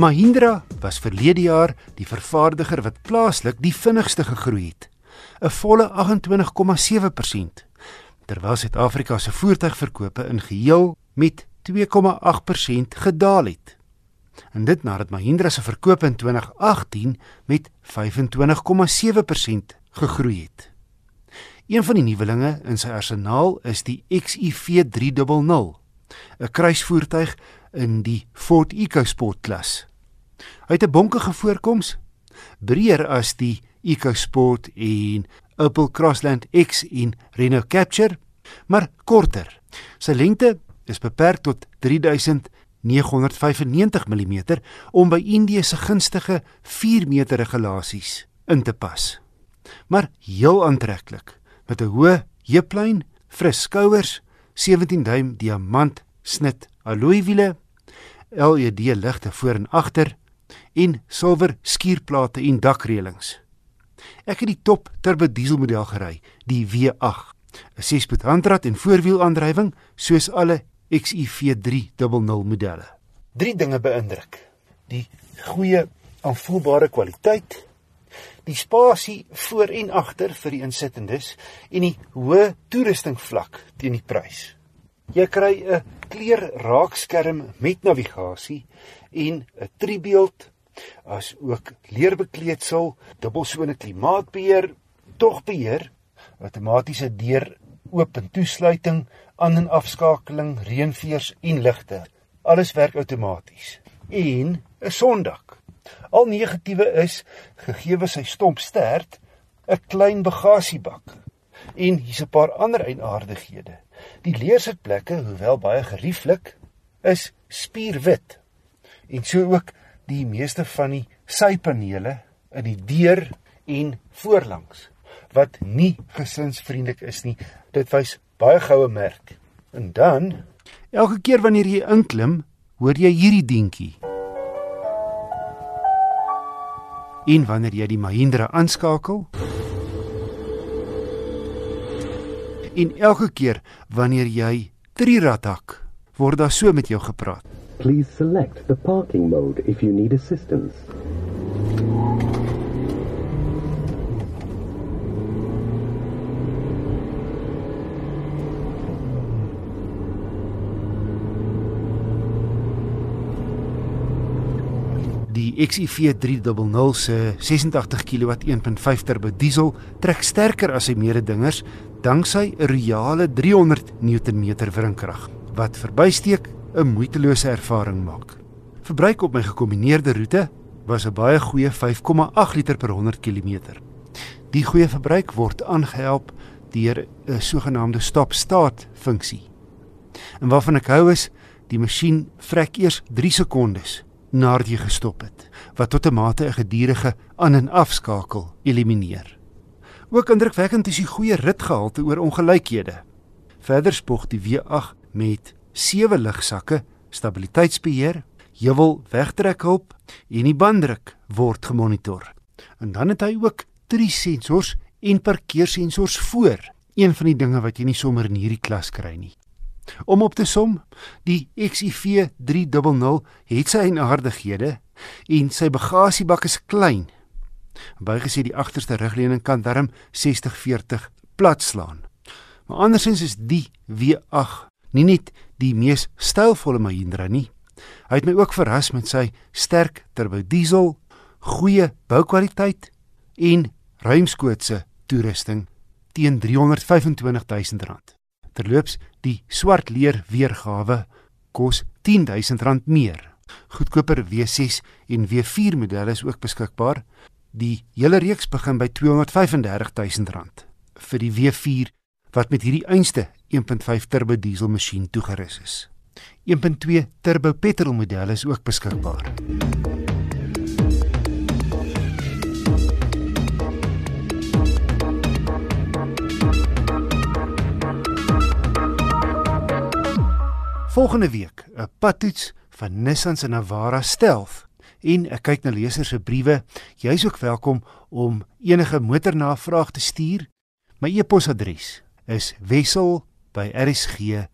Mahindra was verlede jaar die vervaardiger wat plaaslik die vinnigste gegroei het, 'n volle 28,7%, terwyl Suid-Afrika se voertuigverkope in geheel met 2,8% gedaal het. En dit nadat Mahindra se verkope in 2018 met 25,7% gegroei het. Een van die nuwelinge in sy arsenaal is die XUV 300, 'n kruisvoertuig in die Ford EcoSport klas. Hy het 'n bonkige voorkoms, breër as die EcoSport en Opel Crossland X en Renault Capture, maar korter. Sy lengte is beperk tot 3995 mm om by Indië se gunstige 4 meter regulasies in te pas. Maar heel aantreklik met 'n hoë heuplyn, fris skouers, 17 duim diamant snit alloy wiele, LED ligte voor en agter en silwer skuurplate en dakreëlings. Ek het die top turbo dieselmodel gery, die V8, 'n 6-spoed handrat en voorwielaandrywing soos alle XUV300 modelle. Drie dinge beïndruk: die goeie aanvoelbare kwaliteit, die spasie voor en agter vir die insittendes en die hoë toerustingvlak teen die prys. Jy kry 'n kleur raakskerm met navigasie en 'n driebeeld as ook leerbekleedsel, dubbelsone klimaatbeheer, togbeheer, outomatiese deur oop en toesluiting, aan en afskakeling, reënveers en ligte. Alles werk outomaties. En 'n sondak. Al negatiewe is gegee sy stomp stert, 'n klein bagasiebak. En hier's 'n paar ander eienaardighede. Die leersitplekke, hoewel baie gerieflik, is spierwit. En so ook die meeste van die sypanele in die deur en voorlangs wat nie gesinsvriendelik is nie. Dit wys baie goue merk. En dan elke keer wanneer jy inklim, hoor jy hierdie dingetjie. En wanneer jy die Mahindra aanskakel, en elke keer wanneer jy trirad hak, word daar so met jou gepraat. Please select the parking mode if you need assistance. Die XUV 300 se 86 kW 1.5 turbo diesel trek sterker as sy mededingers danksy 'n reale 300 Nm wrinkrag wat verbysteek 'n moeitelose ervaring maak. Verbruik op my gekombineerde roete was 'n baie goeie 5,8 liter per 100 km. Die goeie verbruik word aangehelp deur 'n sogenaamde stop-start funksie. En waarvan ek hou is, die masjien vrek eers 3 sekondes nadat jy gestop het, wat tot 'n mate 'n gedurende aan en afskakel elimineer. Ook indrukwekkend is die goeie ritgehalte oor ongelykhede. Verder spog die W8 met sewe ligsakke, stabiliteitsbeheer, heuwel wegtrekhulp en die banddruk word gemonitor. En dan het hy ook drie sensors en parkeersensors voor, een van die dinge wat jy nie sommer in hierdie klas kry nie. Om op te som, die XUV 300 het sy eienaardighede en sy bagasiebak is klein. Bygesê die agterste rugleuning kan darm 60/40 plat slaan. Maar andersins is die W8 nie net die mees stylvolle Mahindra nie. Hy het my ook verras met sy sterk turbo diesel, goeie boukwaliteit en ruimskootse toerusting teen R325 000. Terloops, die swart leer weergawe kos R10000 meer. Goedkoper W6 en W4 modelle is ook beskikbaar. Die hele reeks begin by R235000 vir die W4 wat met hierdie einste 1.5 turbo diesel masjien toegerus is. 1.2 turbo petrol model is ook beskikbaar. Volgende week 'n padtoets van Nissan se Navara Stealth en ek kyk na lesers se briewe. Jy's ook welkom om enige motornavraag te stuur. My e-posadres is wissel by rsg.co.za.